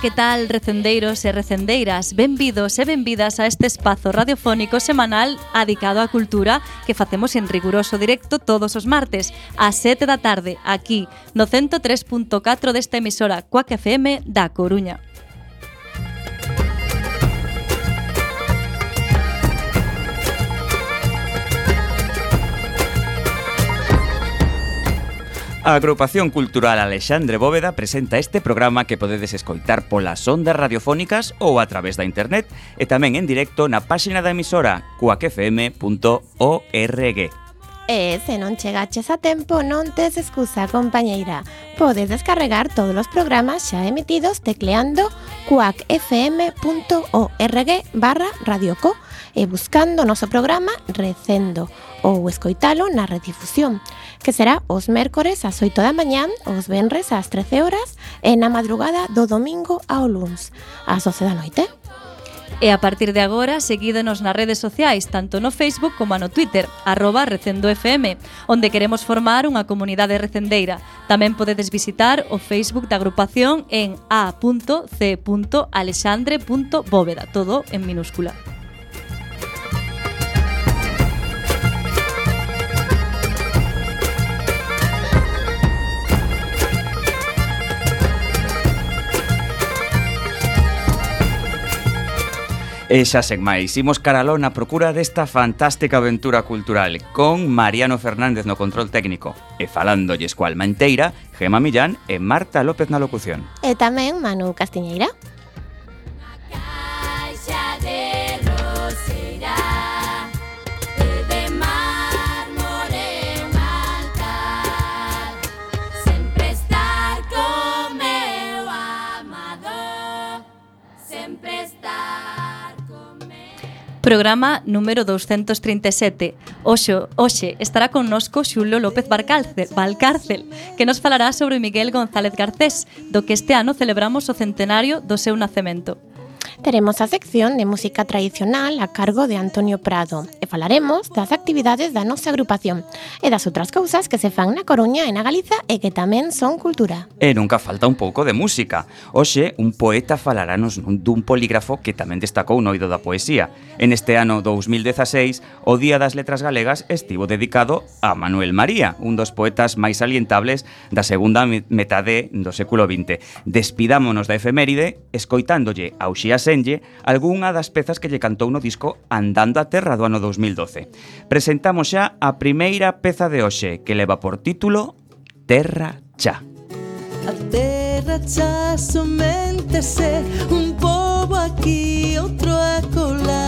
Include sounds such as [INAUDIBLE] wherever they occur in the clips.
que tal, recendeiros e recendeiras? Benvidos e benvidas a este espazo radiofónico semanal adicado á cultura que facemos en riguroso directo todos os martes a 7 da tarde aquí no 103.4 desta emisora Cuac FM da Coruña. A agrupación cultural Alexandre Bóveda presenta este programa que podedes escoitar polas ondas radiofónicas ou a través da internet e tamén en directo na páxina da emisora cuacfm.org. E se non chegaches a tempo, non tes excusa, compañeira. Podes descarregar todos os programas xa emitidos tecleando cuacfm.org barra radioco e buscando o noso programa Recendo ou escoitalo na redifusión, que será os mércores ás 8 da mañán, os venres ás 13 horas e na madrugada do domingo ao luns, ás 12 da noite. E a partir de agora, seguídenos nas redes sociais, tanto no Facebook como no Twitter, arroba recendofm, onde queremos formar unha comunidade recendeira. Tamén podedes visitar o Facebook da agrupación en a.c.alexandre.bóveda, todo en minúscula. E xa sen máis, imos caraló na procura desta fantástica aventura cultural con Mariano Fernández no control técnico e falándolles coa Almanteira, Gema Millán e Marta López na locución. E tamén Manu Castiñeira. Programa número 237. Oxo, hoxe estará connosco Xulo López Valcárcel, Valcárcel, que nos falará sobre Miguel González Garcés, do que este ano celebramos o centenario do seu nacemento teremos a sección de música tradicional a cargo de Antonio Prado e falaremos das actividades da nosa agrupación e das outras cousas que se fan na Coruña e na Galiza e que tamén son cultura. E nunca falta un pouco de música. Hoxe, un poeta falaranos dun polígrafo que tamén destacou no oído da poesía. En este ano 2016, o Día das Letras Galegas estivo dedicado a Manuel María, un dos poetas máis salientables da segunda metade do século XX. Despidámonos da efeméride escoitándolle a Uxía Presenlle algunha das pezas que lle cantou no disco Andando a Terra do ano 2012. Presentamos xa a primeira peza de hoxe que leva por título Terra Cha. A terra xa somente un pobo aquí, outro acolá.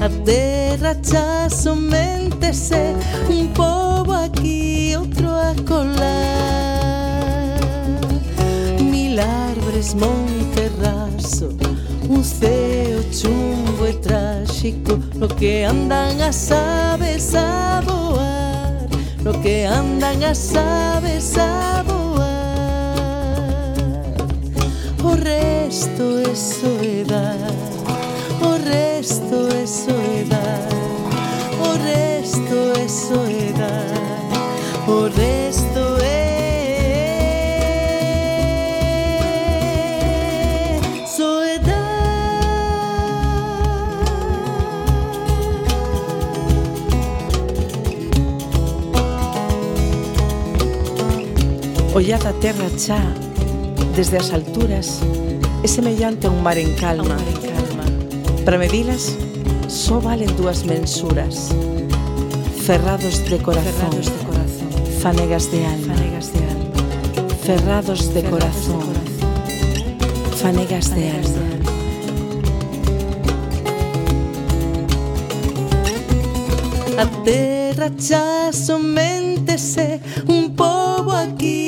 A terra xa somente un pobo mesmo un terrazo Un ceo chumbo e tráxico No que andan as aves a voar No que andan as aves a voar O oh, resto é soedad O oh, resto é soedad O oh, resto é soedad O resto Ollada a terra xa desde as alturas é semellante a un mar en calma. Mar en calma. Para medilas só valen dúas mensuras. Ferrados de corazón, Ferrados de corazón. Fanegas de alma. Fanegas de alma. Ferrados de corazón. Fanegas, de alma. De alma. A terra xa somente se un pobo aquí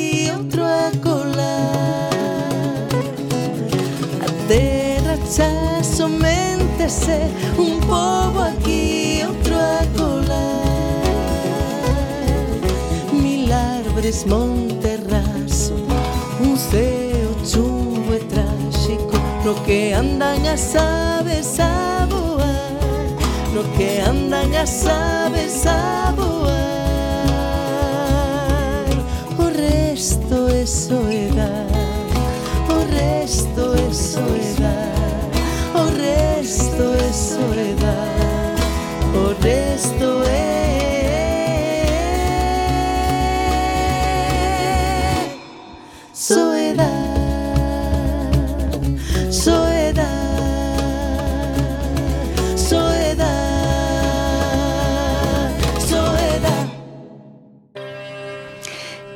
xa somente se un pobo aquí, outro acolá. Mil árvores, monte raso, un ceo chumbo e tráxico, no que andan as aves a voar, no que andan as aves a voar. O resto é soedad O resto é soedad Te estoy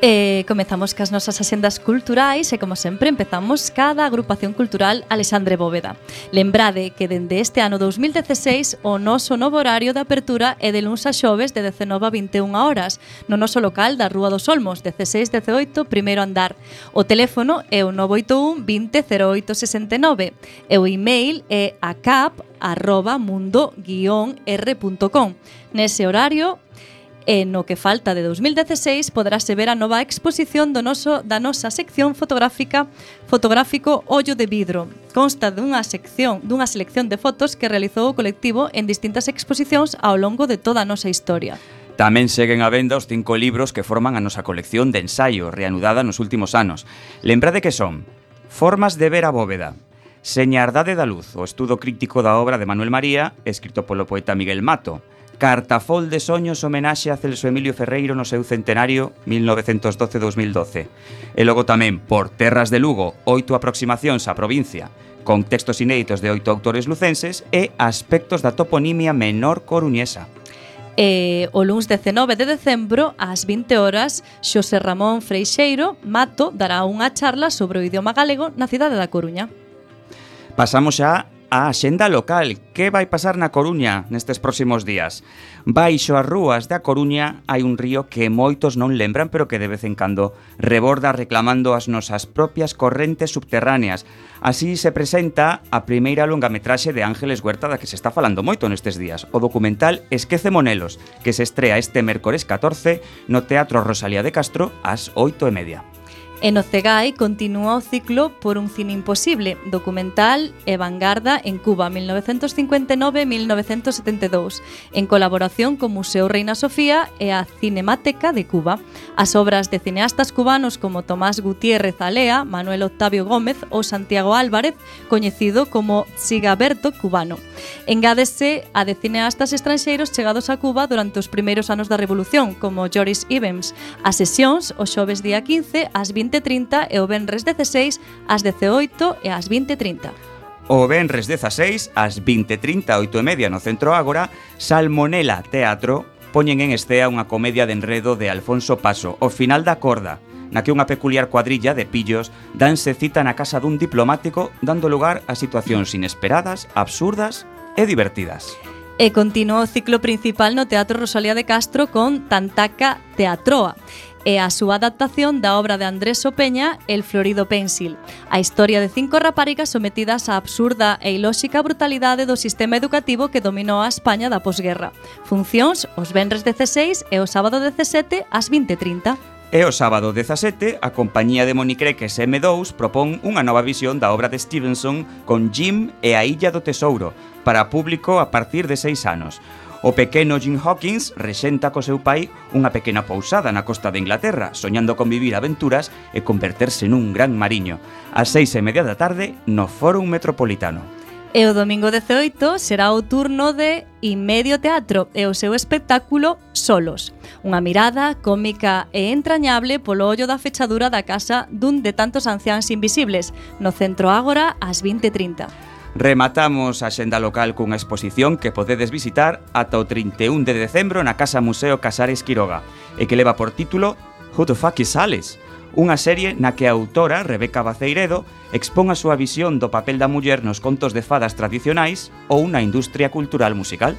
E comezamos cas nosas axendas culturais e, como sempre, empezamos cada agrupación cultural Alexandre Bóveda. Lembrade que dende este ano 2016 o noso novo horario de apertura é de luns a xoves de 19 a 21 horas no noso local da Rúa dos Olmos, 16-18, primeiro andar. O teléfono é o 981 20 0869 e o email é acap arroba mundo-r.com. Nese horario E no que falta de 2016 poderase ver a nova exposición do noso, da nosa sección fotográfica fotográfico Ollo de Vidro. Consta dunha sección dunha selección de fotos que realizou o colectivo en distintas exposicións ao longo de toda a nosa historia. Tamén seguen a venda os cinco libros que forman a nosa colección de ensaio reanudada nos últimos anos. Lembrade que son Formas de ver a bóveda, Señardade da luz, o estudo crítico da obra de Manuel María, escrito polo poeta Miguel Mato, Cartafol de Soños homenaxe a Celso Emilio Ferreiro no seu centenario 1912-2012. E logo tamén por Terras de Lugo, oito aproximacións á provincia, con textos inéditos de oito autores lucenses e aspectos da toponimia menor coruñesa. E o luns 19 de decembro, ás 20 horas, Xosé Ramón Freixeiro Mato dará unha charla sobre o idioma galego na cidade da Coruña. Pasamos xa a axenda local. Que vai pasar na Coruña nestes próximos días? Baixo as rúas da Coruña hai un río que moitos non lembran, pero que de vez en cando reborda reclamando as nosas propias correntes subterráneas. Así se presenta a primeira longametraxe de Ángeles Huerta da que se está falando moito nestes días, o documental Esquece Monelos, que se estrea este mércores 14 no Teatro Rosalía de Castro ás 8 e media. E no Cegai continúa o ciclo por un cine imposible, documental e vanguarda en Cuba 1959-1972, en colaboración co Museo Reina Sofía e a Cinemateca de Cuba. As obras de cineastas cubanos como Tomás Gutiérrez Alea, Manuel Octavio Gómez ou Santiago Álvarez, coñecido como Sigaberto cubano. Engádese a de cineastas estranxeiros chegados a Cuba durante os primeiros anos da Revolución, como Joris Ivens. As sesións, os xoves día 15, ás 20 20.30 e o venres 16 ás 18 e ás 20.30. O Benres 16 ás 20.30, 8.30 no Centro Ágora, Salmonela Teatro poñen en estea unha comedia de enredo de Alfonso Paso, O final da corda, na que unha peculiar cuadrilla de pillos danse cita na casa dun diplomático dando lugar a situacións inesperadas, absurdas e divertidas. E continuou o ciclo principal no Teatro Rosalía de Castro con Tantaca Teatroa e a súa adaptación da obra de Andrés Sopeña El florido pensil, a historia de cinco raparigas sometidas á absurda e ilóxica brutalidade do sistema educativo que dominou a España da posguerra. Funcións os venres 16 e o sábado 17 ás 20.30. E o sábado 17, a compañía de Monicreques M2 propón unha nova visión da obra de Stevenson con Jim e a Illa do Tesouro para público a partir de seis anos. O pequeno Jim Hawkins resenta co seu pai unha pequena pousada na costa de Inglaterra, soñando con vivir aventuras e converterse nun gran mariño, ás seis e media da tarde no Fórum Metropolitano. E o domingo 18 será o turno de Inmedio Teatro e o seu espectáculo Solos. Unha mirada cómica e entrañable polo ollo da fechadura da casa dun de tantos anciáns invisibles, no Centro Ágora ás 20.30. Rematamos a xenda local cunha exposición que podedes visitar ata o 31 de decembro na Casa Museo Casares Quiroga e que leva por título Who the fuck is Alice? Unha serie na que a autora, Rebeca Baceiredo, expón a súa visión do papel da muller nos contos de fadas tradicionais ou na industria cultural musical.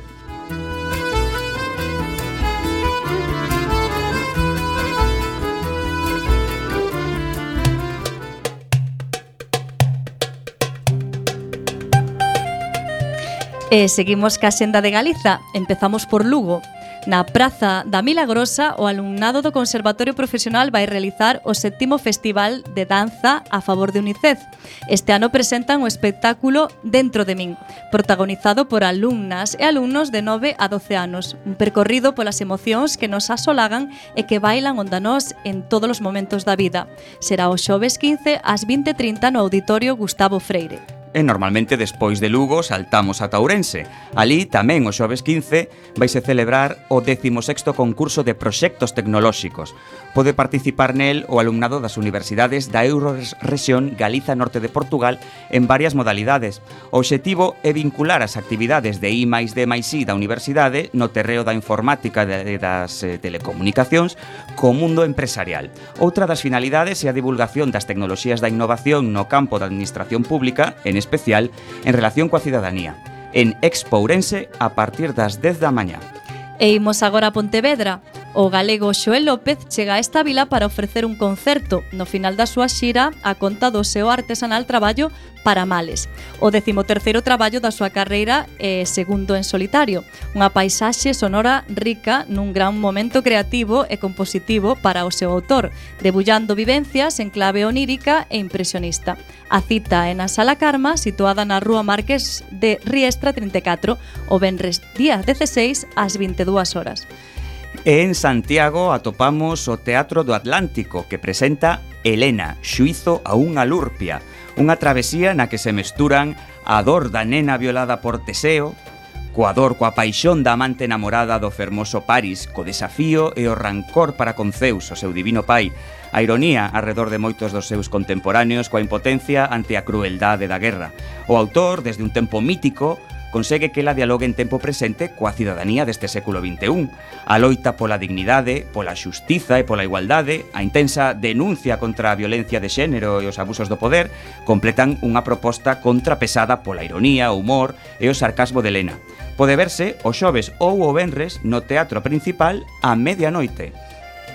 E seguimos ca xenda de Galiza, empezamos por Lugo. Na Praza da Milagrosa, o alumnado do Conservatorio Profesional vai realizar o sétimo Festival de Danza a favor de UNICEF. Este ano presentan o espectáculo Dentro de min, protagonizado por alumnas e alumnos de 9 a 12 anos, un percorrido polas emocións que nos asolagan e que bailan onda nós en todos os momentos da vida. Será o xoves 15 ás 20.30 no Auditorio Gustavo Freire e normalmente despois de Lugo saltamos a Taurense. Alí tamén o xoves 15 vaise celebrar o 16º concurso de proxectos tecnolóxicos. Pode participar nel o alumnado das universidades da Eurorrexión Galiza Norte de Portugal en varias modalidades. O obxectivo é vincular as actividades de I máis D máis I da universidade no terreo da informática e das eh, telecomunicacións co mundo empresarial. Outra das finalidades é a divulgación das tecnoloxías da innovación no campo da administración pública en especial en relación coa cidadanía en Expo Ourense a partir das 10 da mañá. E imos agora a Pontevedra, O galego Xoel López chega a esta vila para ofrecer un concerto no final da súa xira a conta do seu artesanal traballo para males. O 13º traballo da súa carreira é segundo en solitario, unha paisaxe sonora rica nun gran momento creativo e compositivo para o seu autor, debullando vivencias en clave onírica e impresionista. A cita é na Sala Karma, situada na Rúa Marques de Riestra 34, o venres día 16 ás 22 horas. E en Santiago atopamos o Teatro do Atlántico, que presenta Elena, xuizo a unha lurpia, unha travesía na que se mesturan a dor da nena violada por Teseo, coa dor coa paixón da amante enamorada do fermoso Paris, co desafío e o rancor para con Zeus, o seu divino pai, a ironía arredor de moitos dos seus contemporáneos coa impotencia ante a crueldade da guerra. O autor, desde un tempo mítico, consegue que ela dialogue en tempo presente coa cidadanía deste século XXI. A loita pola dignidade, pola xustiza e pola igualdade, a intensa denuncia contra a violencia de xénero e os abusos do poder completan unha proposta contrapesada pola ironía, o humor e o sarcasmo de Lena. Pode verse o xoves ou o venres no teatro principal a medianoite.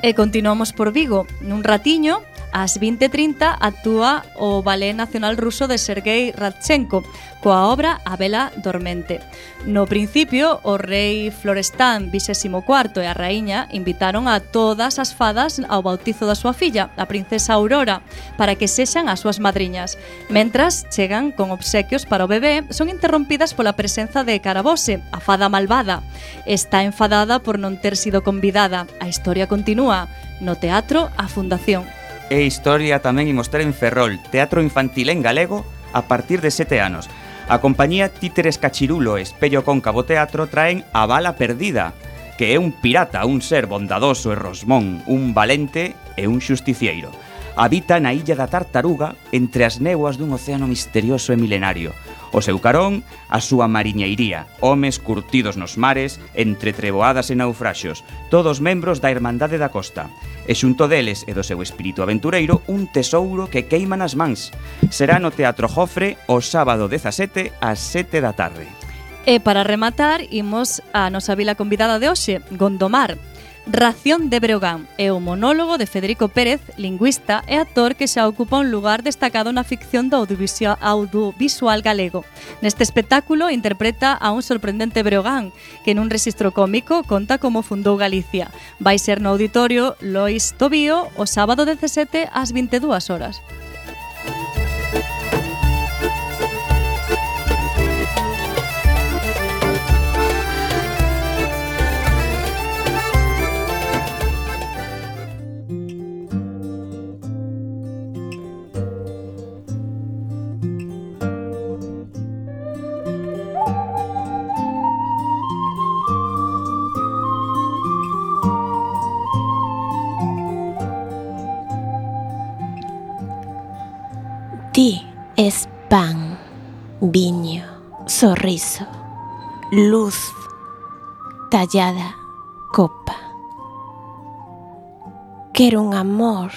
E continuamos por Vigo. Nun ratiño Ás 20.30 actúa o Ballet Nacional Ruso de Sergei Radchenko coa obra A Vela Dormente. No principio, o rei Florestán XXIV e a raíña invitaron a todas as fadas ao bautizo da súa filla, a princesa Aurora, para que sexan as súas madriñas. Mentras chegan con obsequios para o bebé, son interrompidas pola presenza de Carabose, a fada malvada. Está enfadada por non ter sido convidada. A historia continúa no Teatro A Fundación e Historia tamén imos ter en Ferrol, teatro infantil en galego a partir de sete anos. A compañía Títeres Cachirulo e Espello Cóncavo Teatro traen A Bala Perdida, que é un pirata, un ser bondadoso e rosmón, un valente e un xusticieiro. Habita na illa da Tartaruga entre as néboas dun océano misterioso e milenario – O seu carón, a súa mariñeiría, homes curtidos nos mares, entre treboadas e naufraxos, todos membros da Irmandade da Costa. E xunto deles e do seu espírito aventureiro, un tesouro que queima nas mans. Será no Teatro Jofre o sábado 17 ás 7 da tarde. E para rematar, imos a nosa vila convidada de hoxe, Gondomar, Ración de Breogán é o monólogo de Federico Pérez, lingüista e actor que xa ocupa un lugar destacado na ficción do audiovisual galego. Neste espectáculo interpreta a un sorprendente Breogán que nun rexistro cómico conta como fundou Galicia. Vai ser no auditorio Lois Tobío o sábado 17 ás 22 horas. sorriso, luz, tallada copa. Quero un amor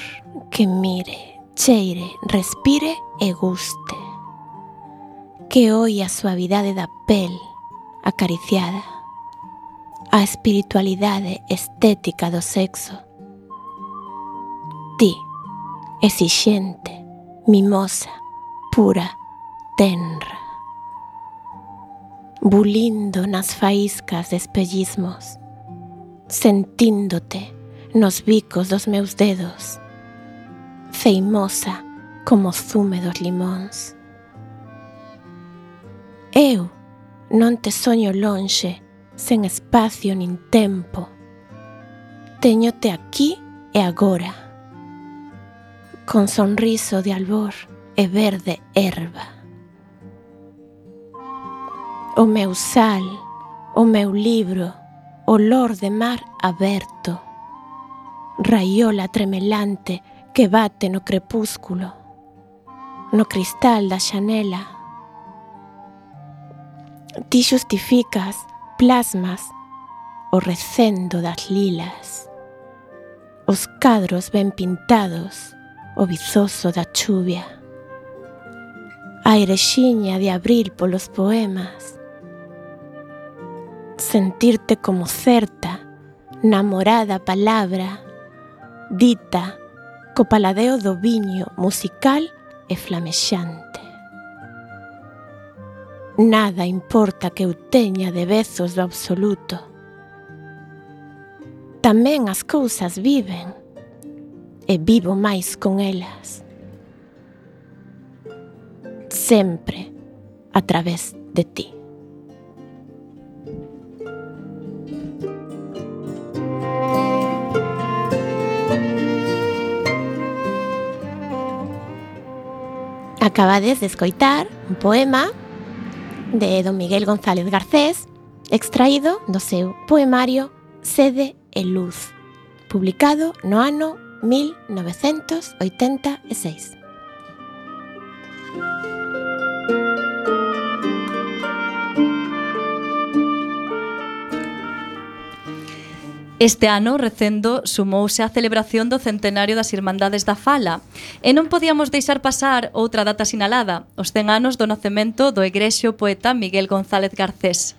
que mire, cheire, respire e guste. Que oi a suavidade da pel acariciada, a espiritualidade estética do sexo. Ti, exixente, mimosa, pura, tenra bulindo nas faíscas de espellismos, sentíndote nos bicos dos meus dedos, feimosa como zume dos limóns. Eu non te soño lonxe, sen espacio nin tempo. Teñote aquí e agora, con sonriso de albor e verde erva o meu sal, o meu libro, olor de mar aberto, raiola tremelante que bate no crepúsculo, no cristal da xanela. Ti justificas, plasmas, o recendo das lilas, os cadros ben pintados, o vizoso da chuvia, a erexiña de abril polos poemas, sentirte como certa, namorada palabra, dita, co paladeo do viño musical e flamexante. Nada importa que eu teña de bezos do absoluto. Tamén as cousas viven e vivo máis con elas. Sempre a través de ti. Acabades de escoitar un poema de don Miguel González Garcés extraído do seu poemario Sede e Luz, publicado no ano 1986. Este ano, recendo, sumouse a celebración do centenario das Irmandades da Fala e non podíamos deixar pasar outra data sinalada, os 100 anos do nacemento do egrexio poeta Miguel González Garcés.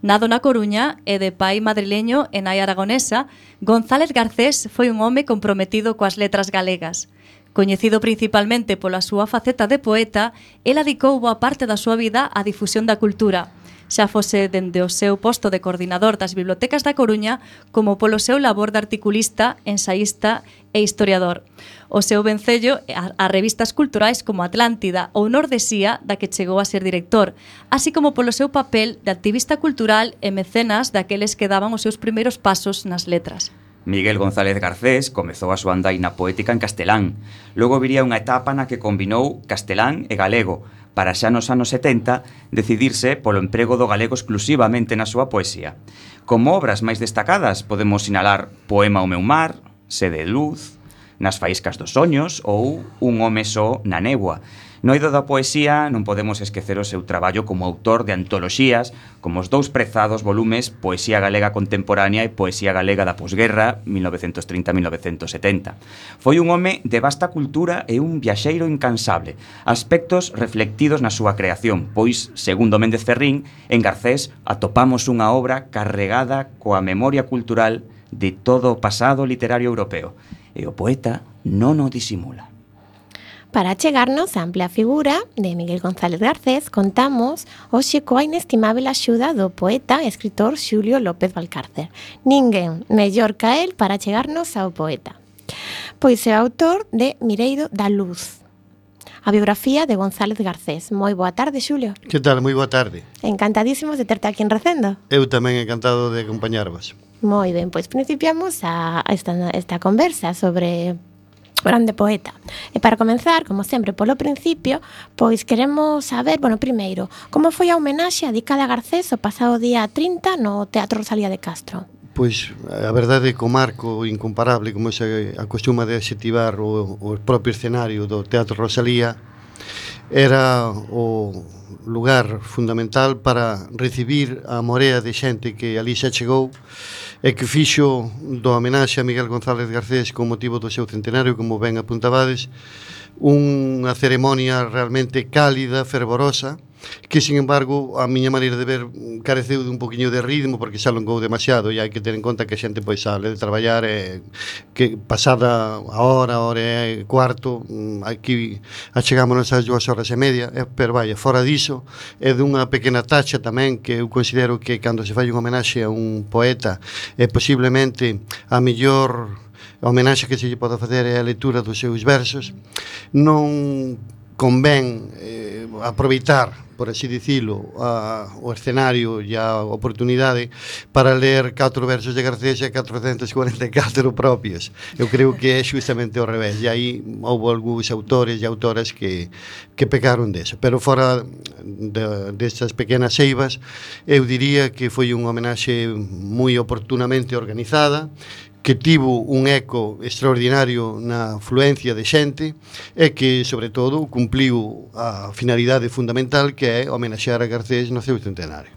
Nado na Coruña e de pai madrileño e nai aragonesa, González Garcés foi un home comprometido coas letras galegas. Coñecido principalmente pola súa faceta de poeta, el adicou boa parte da súa vida á difusión da cultura – xa fose dende o seu posto de coordinador das Bibliotecas da Coruña como polo seu labor de articulista, ensaísta e historiador. O seu vencello a, a revistas culturais como Atlántida ou Nordesía, da que chegou a ser director, así como polo seu papel de activista cultural e mecenas daqueles que daban os seus primeiros pasos nas letras. Miguel González Garcés comezou a súa andaina poética en castelán. Logo viría unha etapa na que combinou castelán e galego, para xa nos anos 70 decidirse polo emprego do galego exclusivamente na súa poesía. Como obras máis destacadas podemos sinalar Poema o meu mar, Sede de luz, Nas faíscas dos soños ou Un home só na néboa, No Noido da poesía non podemos esquecer o seu traballo como autor de antoloxías, como os dous prezados volumes Poesía Galega Contemporánea e Poesía Galega da Posguerra 1930-1970. Foi un home de vasta cultura e un viaxeiro incansable, aspectos reflectidos na súa creación, pois, segundo Méndez Ferrín, en Garcés atopamos unha obra carregada coa memoria cultural de todo o pasado literario europeo, e o poeta non o disimula. Para chegarnos a ampla figura de Miguel González Garcés, contamos hoxe coa inestimable axuda do poeta e escritor Xulio López Valcárcer. Ninguén mellor ca el para chegarnos ao poeta. Pois é autor de Mireiro da Luz, a biografía de González Garcés. Moi boa tarde, Xulio. Que tal? Moi boa tarde. Encantadísimos de terte aquí en Recendo. Eu tamén encantado de acompañarvos. Moi ben, pois principiamos a esta, esta conversa sobre grande poeta. E para comenzar, como sempre, polo principio, pois queremos saber, bueno, primeiro, como foi a homenaxe a a Garcés o pasado día 30 no Teatro Rosalía de Castro? Pois, a verdade é que o marco incomparable, como se acostuma de adxetivar o, o propio escenario do Teatro Rosalía, era o lugar fundamental para recibir a morea de xente que ali xa chegou e que fixo do homenaxe a Miguel González Garcés con motivo do seu centenario, como ben apuntabades, unha ceremonia realmente cálida, fervorosa, que sin embargo a miña maneira de ver careceu de un poquinho de ritmo porque xa alongou demasiado e hai que ter en conta que a xente pois sale de traballar e que pasada a hora, a hora e cuarto mm, aquí achegámonos ás dúas horas e media e, pero vai, fora diso é dunha pequena tacha tamén que eu considero que cando se fai un homenaxe a un poeta é posiblemente a mellor a homenaxe que se lle pode facer é a lectura dos seus versos. Non convén eh, aproveitar por así dicilo, a, o escenario e a oportunidade para ler catro versos de Garcés e 444 propios. Eu creo que é xustamente ao revés. E aí houve algúns autores e autoras que, que pecaron deso. Pero fora de, destas pequenas ceibas, eu diría que foi unha homenaxe moi oportunamente organizada que tivo un eco extraordinario na afluencia de xente e que, sobre todo, cumpliu a finalidade fundamental que é homenaxear a Garcés no seu centenario.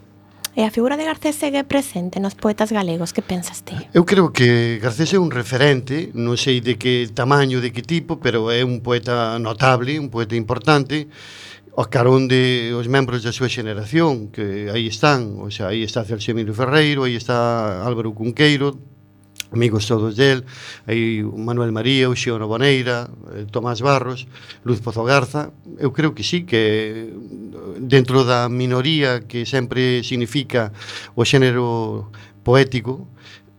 E a figura de Garcés segue presente nos poetas galegos, que pensas ti? Eu creo que Garcés é un referente, non sei de que tamaño, de que tipo, pero é un poeta notable, un poeta importante, o carón de os membros da súa xeneración, que aí están, o sea, aí está Celso Emilio Ferreiro, aí está Álvaro Cunqueiro, amigos todos del, aí o Manuel María, o Xiono Boneira, eh, Tomás Barros, Luz Pozo Garza, eu creo que sí que eh, dentro da minoría que sempre significa o xénero poético,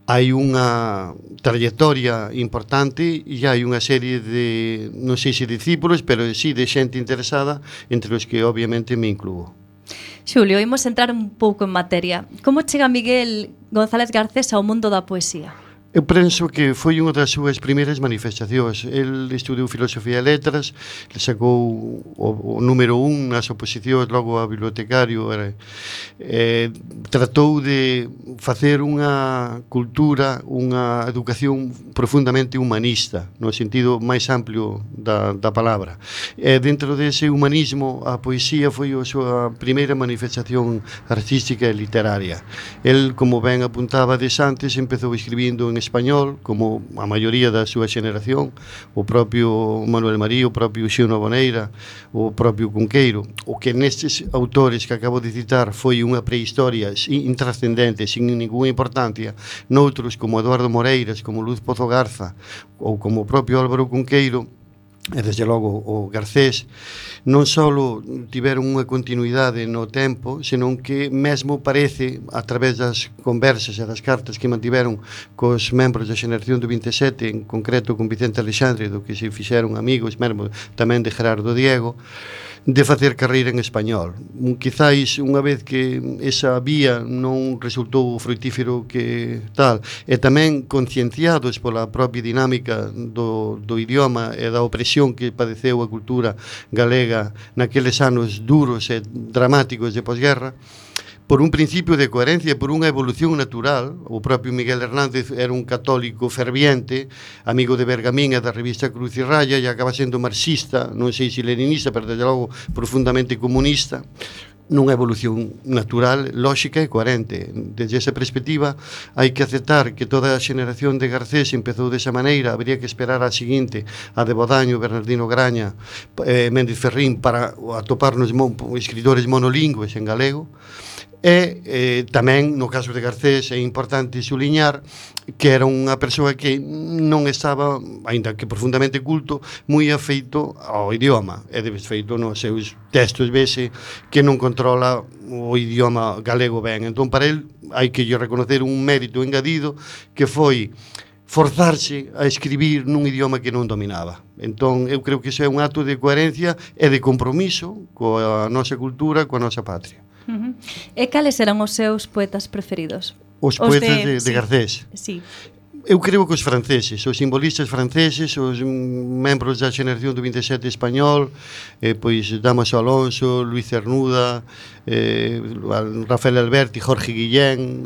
hai unha trayectoria importante e hai unha serie de, non sei se discípulos, pero sí de xente interesada, entre os que obviamente me incluo. Xulio, imos entrar un pouco en materia. Como chega Miguel González Garcés ao mundo da poesía? Eu penso que foi unha das súas primeiras manifestacións. El estudou filosofía e letras, sacou o, o número un nas oposicións, logo a bibliotecario. Era, eh, tratou de facer unha cultura, unha educación profundamente humanista, no sentido máis amplio da, da palabra. E eh, dentro dese humanismo, a poesía foi a súa primeira manifestación artística e literaria. El, como ben apuntaba desantes, empezou escribindo en español, como a maioría da súa xeneración, o propio Manuel María, o propio Xino Boneira, o propio Cunqueiro, o que nestes autores que acabo de citar foi unha prehistoria intrascendente, sin ninguna importancia, noutros como Eduardo Moreiras, como Luz Pozo Garza, ou como o propio Álvaro Cunqueiro, e desde logo o Garcés non só tiveron unha continuidade no tempo, senón que mesmo parece a través das conversas e das cartas que mantiveron cos membros da xeración do 27, en concreto con Vicente Alexandre, do que se fixeron amigos mesmo tamén de Gerardo Diego, de facer carreira en español. Quizáis unha vez que esa vía non resultou fructífero que tal, e tamén concienciados pola propia dinámica do, do idioma e da opresión que padeceu a cultura galega naqueles anos duros e dramáticos de posguerra, por un principio de coherencia, por unha evolución natural. O propio Miguel Hernández era un católico ferviente, amigo de Bergamín e da revista Cruz e Raya, e acaba sendo marxista, non sei se leninista, pero desde logo profundamente comunista nunha evolución natural, lóxica e coherente. Desde esa perspectiva, hai que aceptar que toda a xeneración de Garcés empezou desa maneira, habría que esperar a seguinte, a de Bodaño, Bernardino Graña, eh, Méndez Ferrín, para atoparnos mon, escritores monolingües en galego, E eh, tamén, no caso de Garcés, é importante suliñar que era unha persoa que non estaba, aínda que profundamente culto, moi afeito ao idioma. É desfeito nos seus textos vese que non controla o idioma galego ben. Entón, para el, hai que lle reconocer un mérito engadido que foi forzarse a escribir nun idioma que non dominaba. Entón, eu creo que iso é un acto de coherencia e de compromiso coa nosa cultura, coa nosa patria. Uh -huh. E cales eran os seus poetas preferidos? Os, os poetas de, de, de sí. Garcés? Sí. Eu creo que os franceses, os simbolistas franceses, os membros da xeración do 27 español, eh, pois Damaso Alonso, Luis Cernuda, eh, Rafael Alberti, Jorge Guillén,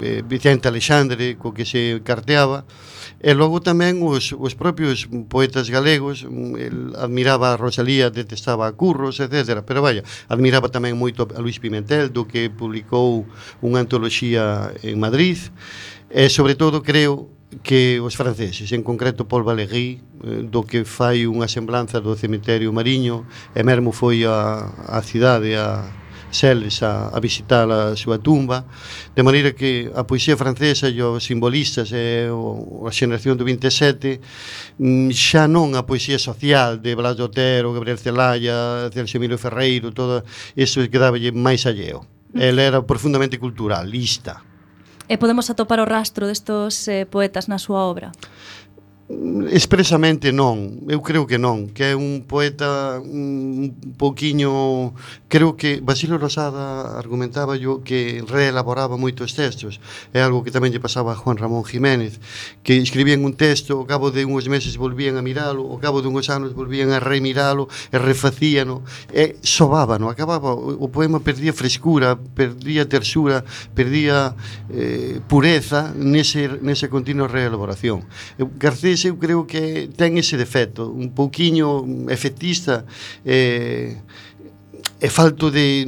eh, Vicente Alexandre, co que se carteaba, eh, E logo tamén os, os propios poetas galegos mm, el admiraba a Rosalía, detestaba a Curros, etc. Pero vaya, admiraba tamén moito a Luis Pimentel, do que publicou unha antoloxía en Madrid. E sobre todo creo que os franceses, en concreto Paul Valéry, eh, do que fai unha semblanza do cemiterio mariño, e mesmo foi a, a cidade a, Selves a, a visitar a súa tumba. De maneira que a poesía francesa e os simbolistas e o, a xeración do 27 mm, xa non a poesía social de Blas de Otero, Gabriel Celaya Celso Emilio Ferreiro todo eso quedaba máis alleo. El era profundamente culturalista. E podemos atopar o rastro destos eh, poetas na súa obra? Expresamente non, eu creo que non, que é un poeta un poquiño, creo que Basilio Rosada argumentaba yo que reelaboraba moito os textos, é algo que tamén lle pasaba a Juan Ramón Jiménez, que escribían un texto, ao cabo de uns meses volvían a miralo, ao cabo de uns anos volvían a remiralo, e refacíano, e sobábano, acababa, o poema perdía frescura, perdía tersura, perdía eh, pureza nese, nese continuo reelaboración. Garcés veces eu creo que ten ese defecto, un pouquiño efectista e eh, e falto de,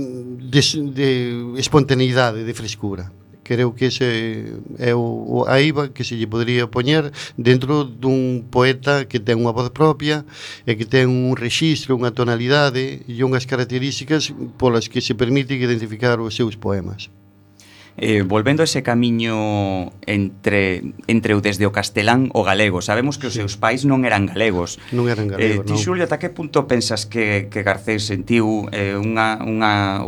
de, de espontaneidade, de frescura creo que ese é o, o a IVA que se lle podría poñer dentro dun poeta que ten unha voz propia e que ten un rexistro, unha tonalidade e unhas características polas que se permite identificar os seus poemas eh, volvendo a ese camiño entre, entre o desde o castelán o galego. Sabemos que os seus pais non eran galegos. Non eran eh, galegos, eh, ti, non. Xulia, ata que punto pensas que, que Garcés sentiu eh, unha, unha,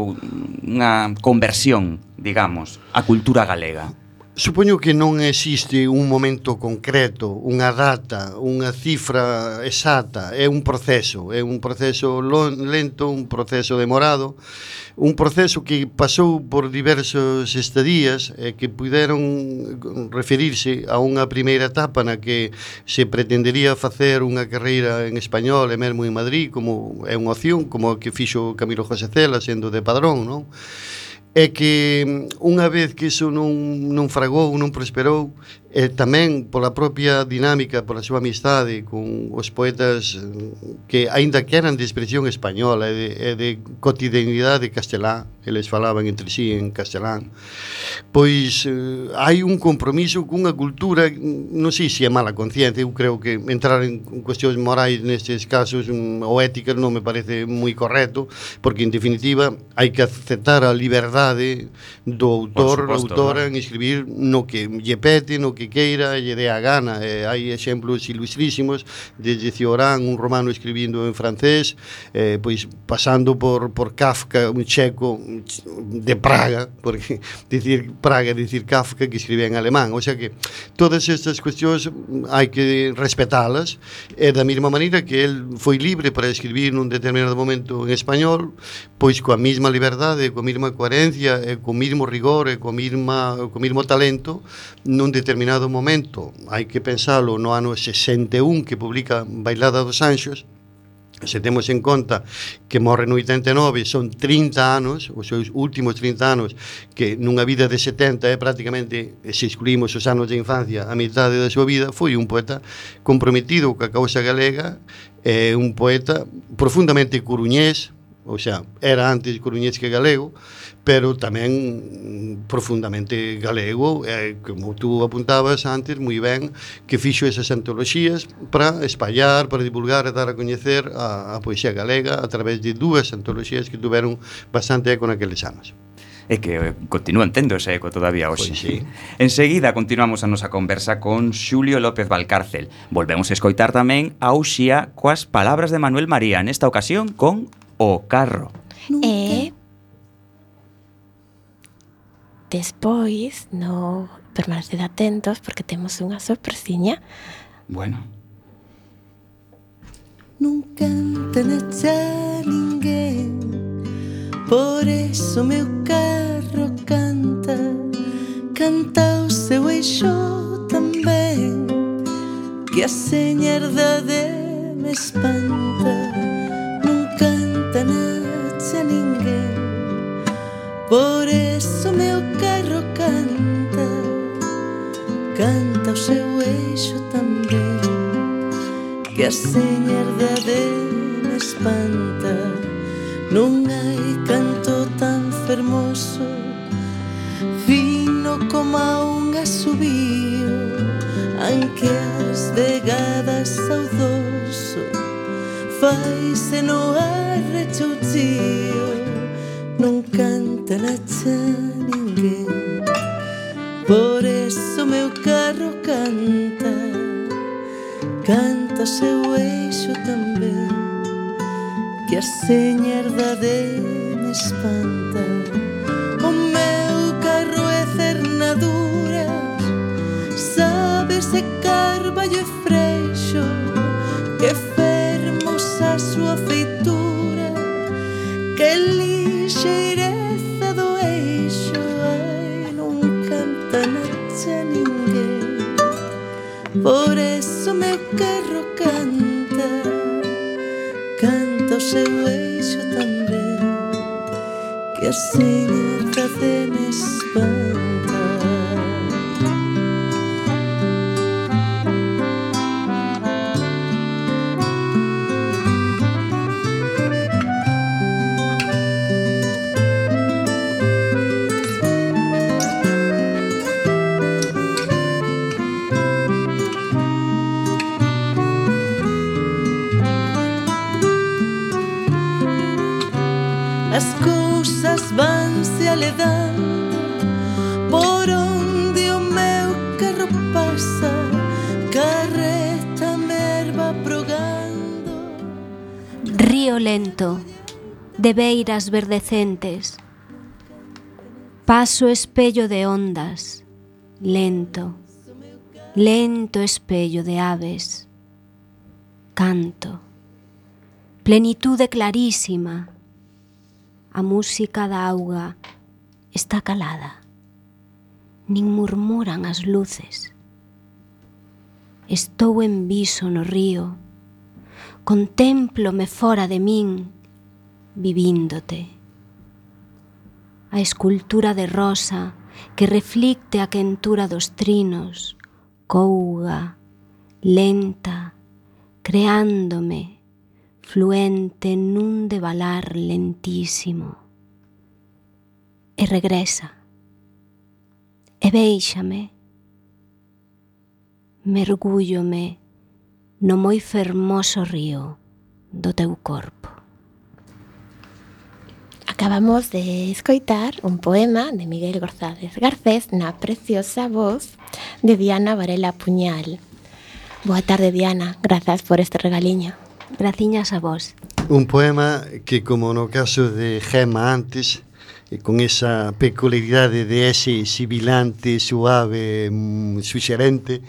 unha conversión, digamos, á cultura galega? Supoño que non existe un momento concreto, unha data, unha cifra exata, é un proceso, é un proceso lento, un proceso demorado, un proceso que pasou por diversos estadías e que puderon referirse a unha primeira etapa na que se pretendería facer unha carreira en español e mesmo en Madrid como é unha opción, como a que fixo Camilo José Cela sendo de padrón, non? é que mm, unha vez que iso non, non fragou, non prosperou, e tamén pola propia dinámica, pola súa amistade con os poetas mm, que aínda que eran de expresión española e de, e de cotidianidade castelán, eles falaban entre sí en castelán. Pois eh, hai un compromiso cunha cultura non sei se é mala conciencia eu creo que entrar en cuestións morais nestes casos mm, ou éticas non me parece moi correcto porque en definitiva hai que aceptar a liberdade do autor ou autora en escribir no que lle pete no que queira lle dé a gana. E hai exemplos ilustrísimos desde Ciorán un romano escribindo en francés eh, pois pasando por, por Kafka un checo de Praga, porque dicir Praga, dicir Kafka que escribe en alemán, o sea que todas estas cuestións hai que respetalas e da mesma maneira que el foi libre para escribir nun determinado momento en español, pois coa mesma liberdade, coa mesma coherencia e co mesmo rigor e co mesma co mesmo talento nun determinado momento. Hai que pensalo no ano 61 que publica Bailada dos Anxos Se temos en conta que morre no 89 son 30 anos, os seus últimos 30 anos, que nunha vida de 70 é prácticamente, se excluímos os anos de infancia, a metade da súa vida, foi un poeta comprometido coa causa galega, é un poeta profundamente coruñés, ou xa, era antes coruñés que galego, pero tamén profundamente galego, e, como tú apuntabas antes moi ben, que fixo esas antoloxías para espallar, para divulgar e dar a coñecer a, a poesía galega a través de dúas antoloxías que tuveron bastante eco naqueles anos e que eh, continúan tendo ese eco todavía hoxe. Pois, sí. [LAUGHS] Enseguida continuamos a nosa conversa con Xulio López Valcárcel. Volvemos a escoitar tamén a Uxía coas palabras de Manuel María, nesta ocasión con o carro. E eh, despois no permaneced atentos porque temos unha sorpresiña. Bueno. Nunca antes a ninguén Por eso meu carro canta Canta o seu eixo tamén Que a señerda de me espanta pertenece a ninguén Por eso meu carro canta Canta o seu eixo tamén Que a señerda de me espanta. Non hai canto tan fermoso Fino como a un asubío Anque as vegadas saudou faise no ar rechouchío non canta na cha ninguén. Por eso meu carro canta. Canta seu eixo tamén que a seña da de me espanta. O meu carro é cernaduras sabe se carballo e freixo súa feitura que lixeireza do eixo ai, non canta nacha ninguén por eso meu carro canta canta o seu eixo tamén que as señas me espanto cebeiras verdecentes. Paso espello de ondas, lento, lento espello de aves. Canto, plenitude clarísima. A música da auga está calada. Nin murmuran as luces. Estou en viso no río. Contémplome fora de min vivíndote. A escultura de rosa que reflicte a quentura dos trinos, couga, lenta, creándome, fluente nun devalar lentísimo. E regresa, e véixame, mergúllome no moi fermoso río do teu corpo. Acabamos de escoitar un poema de Miguel González Garcés na preciosa voz de Diana Varela Puñal. Boa tarde, Diana. Grazas por este regaliño. Graciñas a vos. Un poema que, como no caso de Gema antes, e con esa peculiaridade de ese sibilante, suave, mm, suxerente,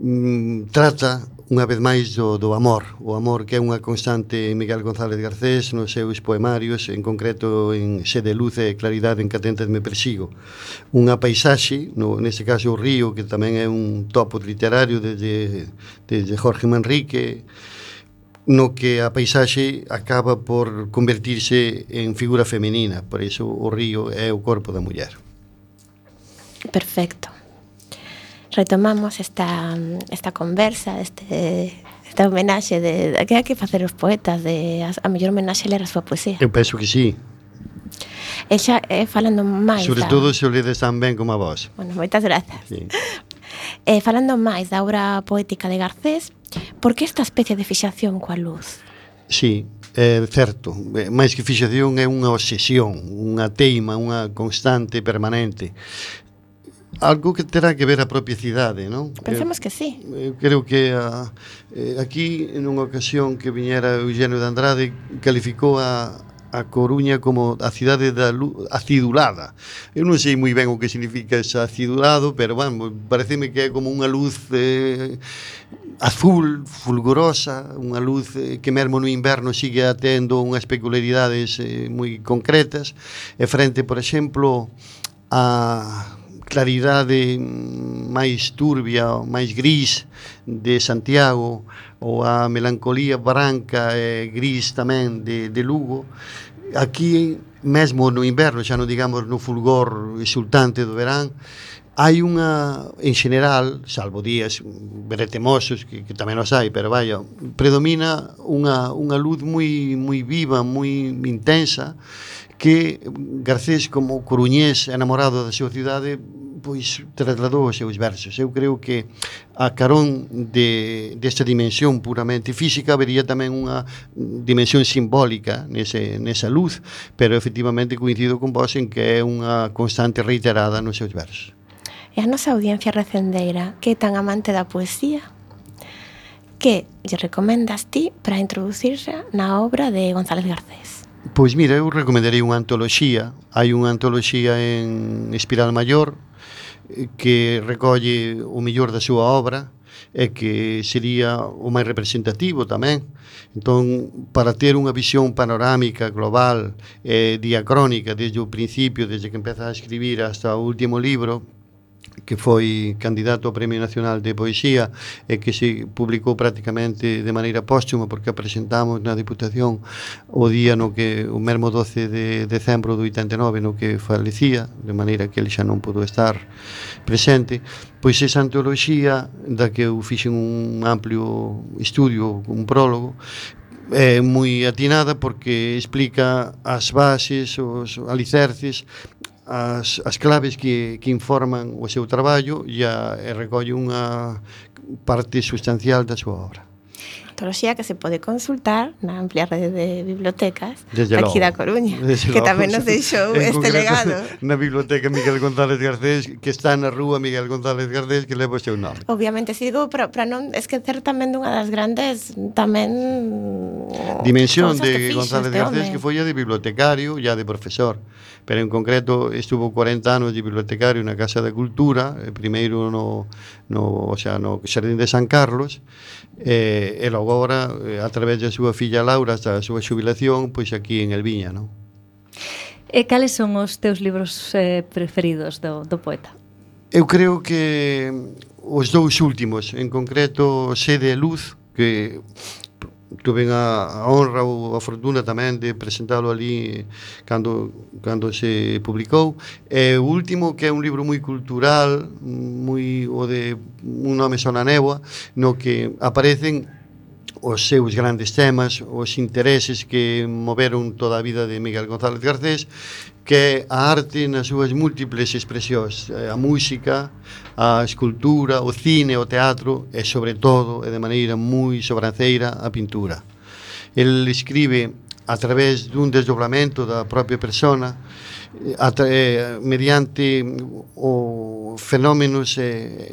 mm, trata unha vez máis do, do amor, o amor que é unha constante en Miguel González Garcés nos seus poemarios, en concreto en Sede Luz e Claridade en Catentes me persigo. Unha paisaxe, no, neste caso o río, que tamén é un topo literario desde, desde Jorge Manrique, no que a paisaxe acaba por convertirse en figura femenina, por iso o río é o corpo da muller. Perfecto retomamos esta, esta conversa, este esta homenaxe de, de que hai que facer os poetas de a, a mellor homenaxe ler a súa poesía. Eu penso que sí. E xa eh, falando máis Sobre da... todo se o ledes tan ben como a vos. Bueno, moitas grazas. Sí. [LAUGHS] Eh, falando máis da obra poética de Garcés, por que esta especie de fixación coa luz? Sí, é certo, eh, máis que fixación é unha obsesión, unha teima, unha constante permanente algo que terá que ver a propia cidade, non? Pensemos que sí. Eh, eh, creo que a, eh, aquí, nunha ocasión que viñera Eugenio de Andrade, calificou a, a Coruña como a cidade da luz, acidulada. Eu non sei moi ben o que significa ese acidulado, pero, bueno, pareceme que é como unha luz eh, azul, fulgurosa, unha luz eh, que mesmo no inverno sigue atendo unhas peculiaridades eh, moi concretas, e frente, por exemplo, a claridade máis turbia, máis gris de Santiago ou a melancolía branca e gris tamén de, de Lugo. Aquí mesmo no inverno, xa non digamos no fulgor exultante do verán hai unha, en general, salvo días bretemosos, que, que tamén os hai, pero vaya, predomina unha, unha luz moi, moi viva, moi intensa, que Garcés como coruñés enamorado da súa cidade pois trasladou os seus versos. Eu creo que a carón de, desta dimensión puramente física vería tamén unha dimensión simbólica nese, nesa luz, pero efectivamente coincido con vos en que é unha constante reiterada nos seus versos. E a nosa audiencia recendeira que é tan amante da poesía? Que lle recomendas ti para introducirse na obra de González Garcés? Pois mira, eu recomendaría unha antoloxía. Hai unha antoloxía en Espiral Maior eh, que recolle o mellor da súa obra e que sería o máis representativo tamén. Entón, para ter unha visión panorámica, global, eh, diacrónica, desde o principio, desde que empeza a escribir hasta o último libro, que foi candidato ao Premio Nacional de Poesía e que se publicou prácticamente de maneira póstuma porque presentamos na Diputación o día no que o mesmo 12 de decembro do 89 no que falecía, de maneira que ele xa non pudo estar presente, pois esa antoloxía da que eu fixen un amplio estudio, un prólogo, é moi atinada porque explica as bases, os alicerces as, as claves que, que informan o seu traballo e, a, e recolle unha parte sustancial da súa obra. Antoloxía que se pode consultar na amplia rede de bibliotecas Desde aquí logo. da Coruña, Desde que logo. tamén nos deixou [LAUGHS] este legado. Na biblioteca Miguel González Garcés, que está na rúa Miguel González Garcés, que leva o seu nome. Obviamente, si digo, para, para non esquecer tamén dunha das grandes tamén dimensión de González Garcés, que foi a de bibliotecario e a de profesor pero en concreto estuvo 40 anos de bibliotecario na Casa da Cultura, primeiro no, no, o sea, no Xardín de San Carlos, eh, e logo agora, eh, a través da súa filla Laura, hasta a súa xubilación, pois aquí en Elviña, non? E eh, cales son os teus libros eh, preferidos do, do poeta? Eu creo que os dous últimos, en concreto Sede e Luz, que tuve a, a honra ou a fortuna tamén de presentalo ali cando, cando se publicou. E o último que é un libro moi cultural moi o de un nome sona néboa no que aparecen os seus grandes temas, os intereses que moveron toda a vida de Miguel González Garcés, que é a arte nas súas múltiples expresións, eh, a música, a escultura, o cine, o teatro e, sobre todo, e de maneira moi sobranceira, a pintura. El escribe a través dun desdobramento da propia persona eh, a, eh, mediante o fenómenos eh,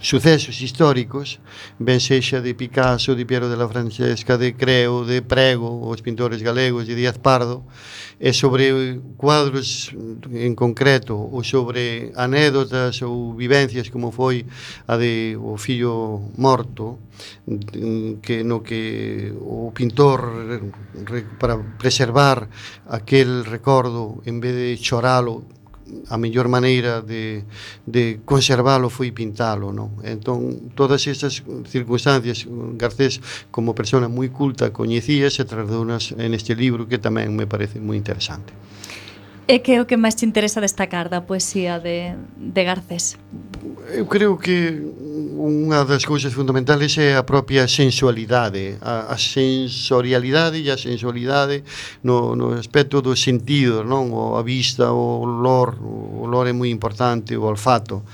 sucesos históricos, ben sexa de Picasso, de Piero de la Francesca, de Creo, de Prego, os pintores galegos, de Díaz Pardo, e sobre cuadros en concreto, ou sobre anécdotas ou vivencias como foi a de o fillo morto, que no que o pintor para preservar aquel recordo en vez de choralo a mellor maneira de, de conservalo foi pintalo, non? Entón, todas estas circunstancias Garcés, como persona moi culta, coñecía e se tradounas en este libro que tamén me parece moi interesante. E que é o que máis te interesa destacar da poesía de, de Garcés? Eu creo que unha das cousas fundamentales é a propia sensualidade, a, a sensorialidade e a sensualidade no, no aspecto do sentido, non? O, a vista, o olor, o olor é moi importante, o olfato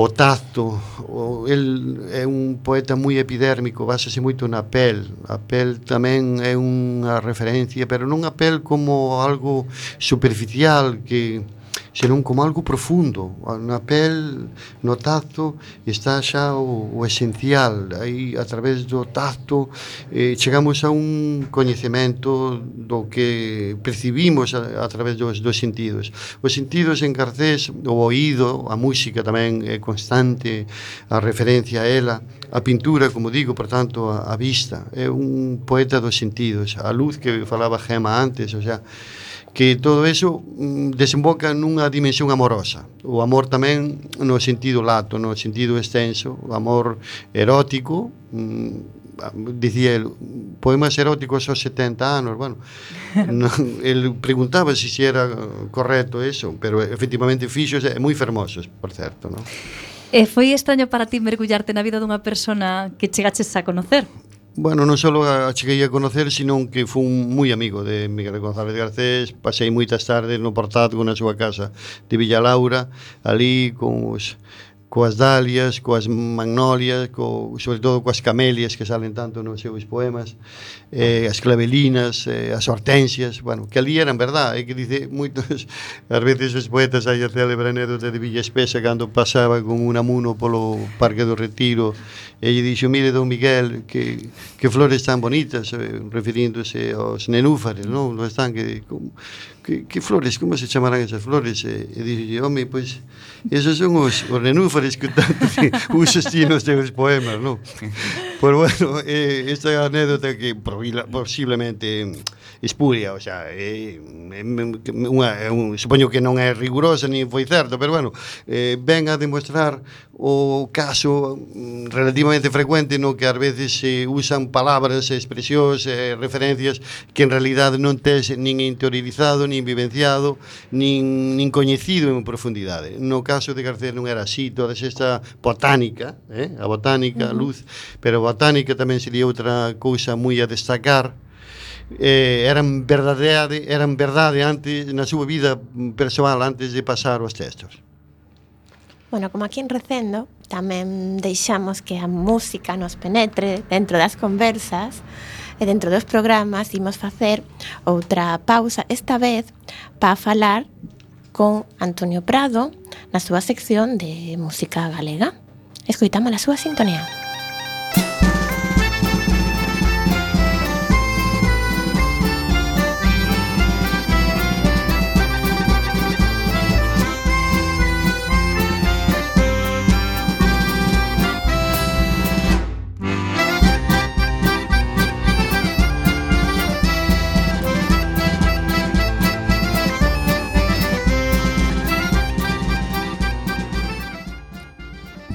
o tacto o, el é un poeta moi epidérmico, basase moito na pel. A pel tamén é unha referencia, pero non a pel como algo superficial que senón como algo profundo na pel, no tacto está xa o, o esencial. Aí a través do tacto eh, chegamos a un coñecemento do que percibimos a, a través dos, dos sentidos. Os sentidos en Garcés o oído, a música tamén é constante a referencia a ela a pintura, como digo, por tanto a, a vista, é un poeta dos sentidos. A luz que falaba Gema antes, o sea que todo eso mm, desemboca nunha dimensión amorosa. O amor tamén no sentido lato, no sentido extenso, o amor erótico, mm, dicía el, poemas eróticos aos 70 anos, bueno, [LAUGHS] no, el preguntaba se si era correcto eso, pero efectivamente fixos e moi fermosos, por certo, non? E foi extraño para ti mergullarte na vida dunha persona que chegaches a conocer? Bueno, non só a cheguei a conocer, sino que fun moi amigo de Miguel González Garcés, pasei moitas tardes no portazgo na súa casa de Villa Laura, ali con os coas dalias, coas magnolias, co, sobre todo coas camelias que salen tanto nos seus poemas, eh, as clavelinas, eh, as hortensias, bueno, que ali eran verdad, é que dice moitos, [LAUGHS] ás veces os poetas hai a célebre anécdota de Villa Espesa cando pasaba con un amuno polo Parque do Retiro e lle dixo, mire, don Miguel, que, que flores tan bonitas, eh, referíndose aos nenúfares, non? Non están que... Como, que, que flores, como se chamarán esas flores? E, e dixo, home, pois, esos son os, os nenúfares que tanto [LAUGHS] usas ti nos teus poemas, non? Pues bueno, [LAUGHS] eh, esta anécdota que posiblemente espuria, o sea, eh, unha, un, supoño que non é rigurosa nin foi certo, pero bueno, eh, ven a demostrar o caso mm, relativamente frecuente no que ás veces se usan palabras, expresións, eh, referencias que en realidad non tes nin interiorizado, nin vivenciado, nin, nin coñecido en profundidade. No caso de García non era así, toda esta botánica, eh, a botánica, uh -huh. luz, pero botánica tamén sería outra cousa moi a destacar eh, eran verdade eran verdade antes na súa vida persoal antes de pasar os textos. Bueno, como aquí en Recendo tamén deixamos que a música nos penetre dentro das conversas e dentro dos programas imos facer outra pausa esta vez para falar con Antonio Prado na súa sección de música galega. Escoitamos a súa sintonía.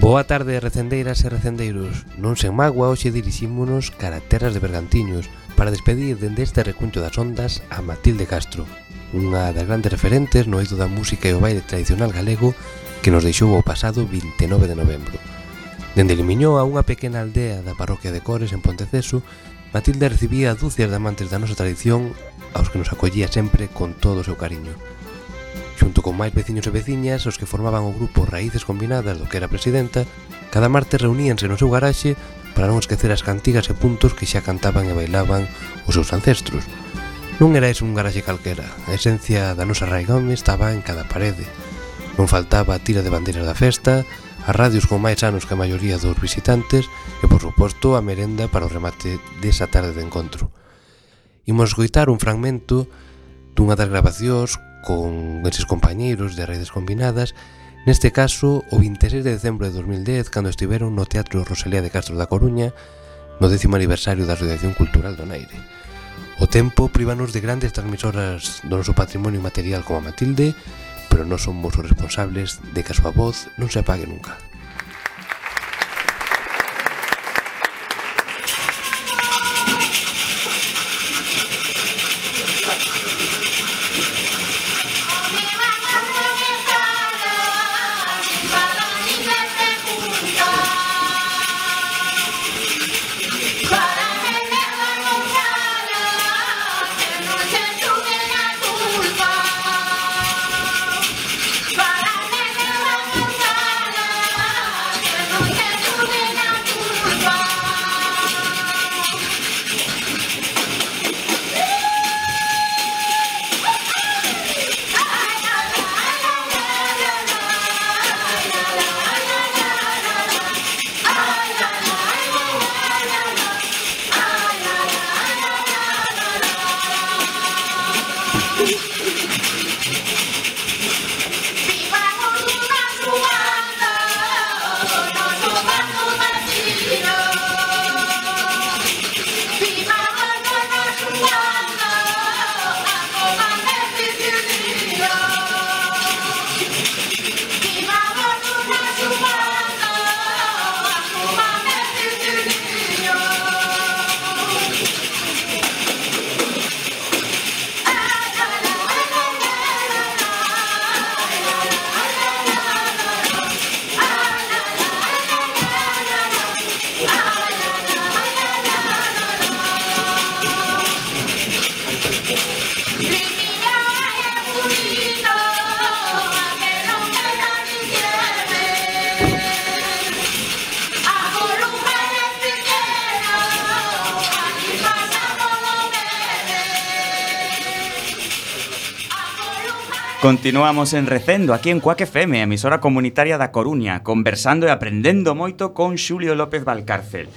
Boa tarde, recendeiras e recendeiros. Non sen magua, hoxe dirixímonos cara terras de Bergantiños para despedir dende este recuncho das ondas a Matilde Castro, unha das grandes referentes no eido da música e o baile tradicional galego que nos deixou o pasado 29 de novembro. Dende Limiñó a unha pequena aldea da parroquia de Cores en Ponteceso, Matilde recibía dúcias de amantes da nosa tradición aos que nos acollía sempre con todo o seu cariño. Xunto con máis veciños e veciñas, os que formaban o grupo Raíces Combinadas do que era presidenta, cada martes reuníanse no seu garaxe para non esquecer as cantigas e puntos que xa cantaban e bailaban os seus ancestros. Non era ese un garaxe calquera, a esencia da nosa raigón estaba en cada parede. Non faltaba a tira de bandeiras da festa, as radios con máis anos que a maioría dos visitantes e, por suposto, a merenda para o remate desa tarde de encontro. Imos escoitar un fragmento dunha das grabacións con eses compañeiros de redes combinadas Neste caso, o 26 de decembro de 2010, cando estiveron no Teatro Rosalía de Castro da Coruña, no décimo aniversario da Asociación Cultural do Naire. O tempo privanos de grandes transmisoras do noso patrimonio material como a Matilde, pero non somos os responsables de que a súa voz non se apague nunca. Continuamos en Recendo, aquí en Cuac FM, emisora comunitaria da Coruña, conversando e aprendendo moito con Xulio López Valcárcel.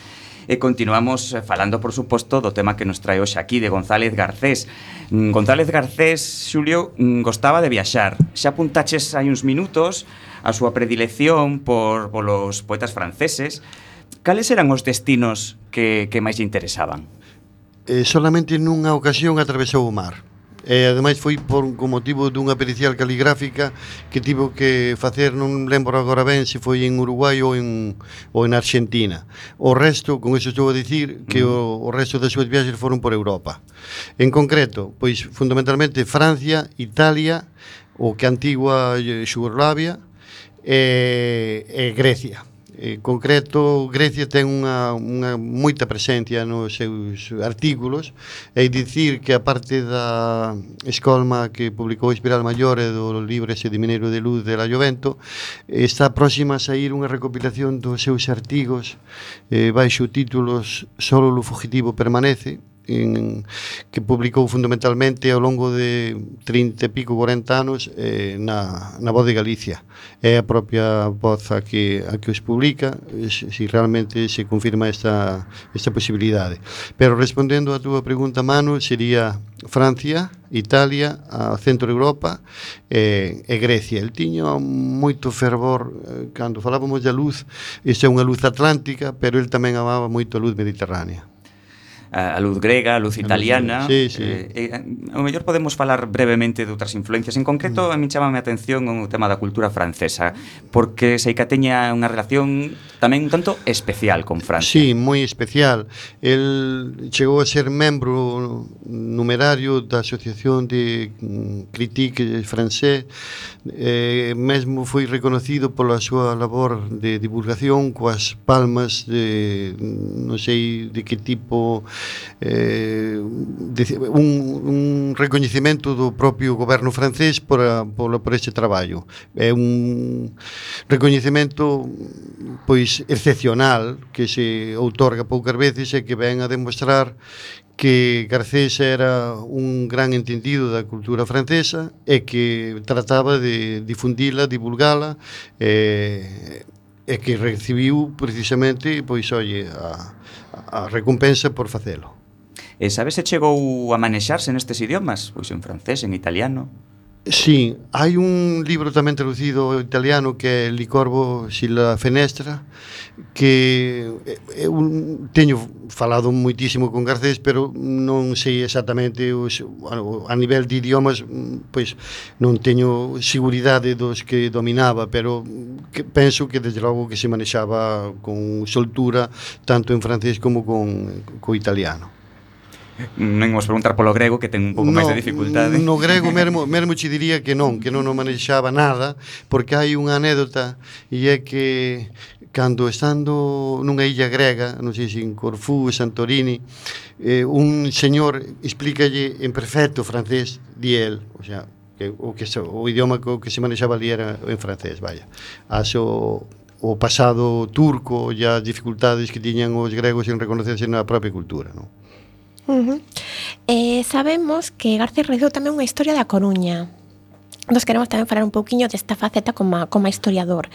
E continuamos eh, falando, por suposto, do tema que nos trae hoxe aquí, de González Garcés. Mm, González Garcés, Xulio, mm, gostaba de viaxar. Xa apuntaches hai uns minutos a súa predilección por polos poetas franceses. Cales eran os destinos que, que máis lle interesaban? Eh, solamente nunha ocasión atravesou o mar e ademais foi por con motivo dunha pericial caligráfica que tivo que facer, non lembro agora ben se foi en Uruguai ou en, ou en Argentina. O resto, con eso estou a dicir, que o, o resto das súas viaxes foron por Europa. En concreto, pois fundamentalmente Francia, Italia, o que antigua eh, Xugoslavia e, e Grecia. En concreto, Grecia ten unha, unha moita presencia nos seus artículos e dicir que a parte da escolma que publicou Espiral Maiore do libro ese de Mineiro de Luz de la Jovento está próxima a sair unha recopilación dos seus artigos eh, baixo títulos Solo o fugitivo permanece en, que publicou fundamentalmente ao longo de 30 e pico, 40 anos eh, na, na voz de Galicia. É a propia voz a que, a que os publica, se, si realmente se confirma esta, esta posibilidade. Pero respondendo a túa pregunta, Manu, sería Francia, Italia, a centro de Europa e, e Grecia. El tiña moito fervor eh, cando falábamos da luz, isto é unha luz atlántica, pero el tamén amaba moito a luz mediterránea a luz grega, a luz italiana. Sí, sí. Eh, eh, o mellor podemos falar brevemente de outras influencias. En concreto, mm. a min chamame a atención o tema da cultura francesa, porque sei que teña unha relación tamén un tanto especial con Francia. Sí, moi especial. El chegou a ser membro numerario da Asociación de Critique Francés, eh, mesmo foi reconocido pola súa labor de divulgación coas palmas de non sei de que tipo eh, un, un recoñecimento do propio goberno francés por, a, por, por este traballo. É un recoñecimento pois excepcional que se outorga poucas veces e que ven a demostrar que Garcés era un gran entendido da cultura francesa e que trataba de difundila, divulgala e, e que recibiu precisamente pois olle a a recompensa por facelo. E sabes se chegou a manexarse nestes idiomas? Pois en francés, en italiano... Sí, hai un libro tamén traducido ao italiano que é Licorbo la Fenestra que eh, eh, eu teño falado moitísimo con Garcés pero non sei exactamente os, a nivel de idiomas pois non teño seguridade dos que dominaba pero que, penso que desde logo que se manexaba con soltura tanto en francés como con co italiano non imos preguntar polo grego que ten un pouco no, máis de dificultade. No grego [LAUGHS] mesmo mesmo che diría que non, que non o manexaba nada, porque hai unha anécdota e é que cando estando nunha illa grega, non sei se en Corfú, Santorini, eh, un señor explícalle en perfecto francés di el, o sea, que o que o idioma que, que se manexaba ali era en francés, vaya. Aso o pasado turco e as dificultades que tiñan os gregos en reconocerse na propia cultura, non? Uh -huh. eh, sabemos que García realizou tamén unha historia da Coruña. Nos queremos tamén falar un pouquiño desta faceta como, como historiador.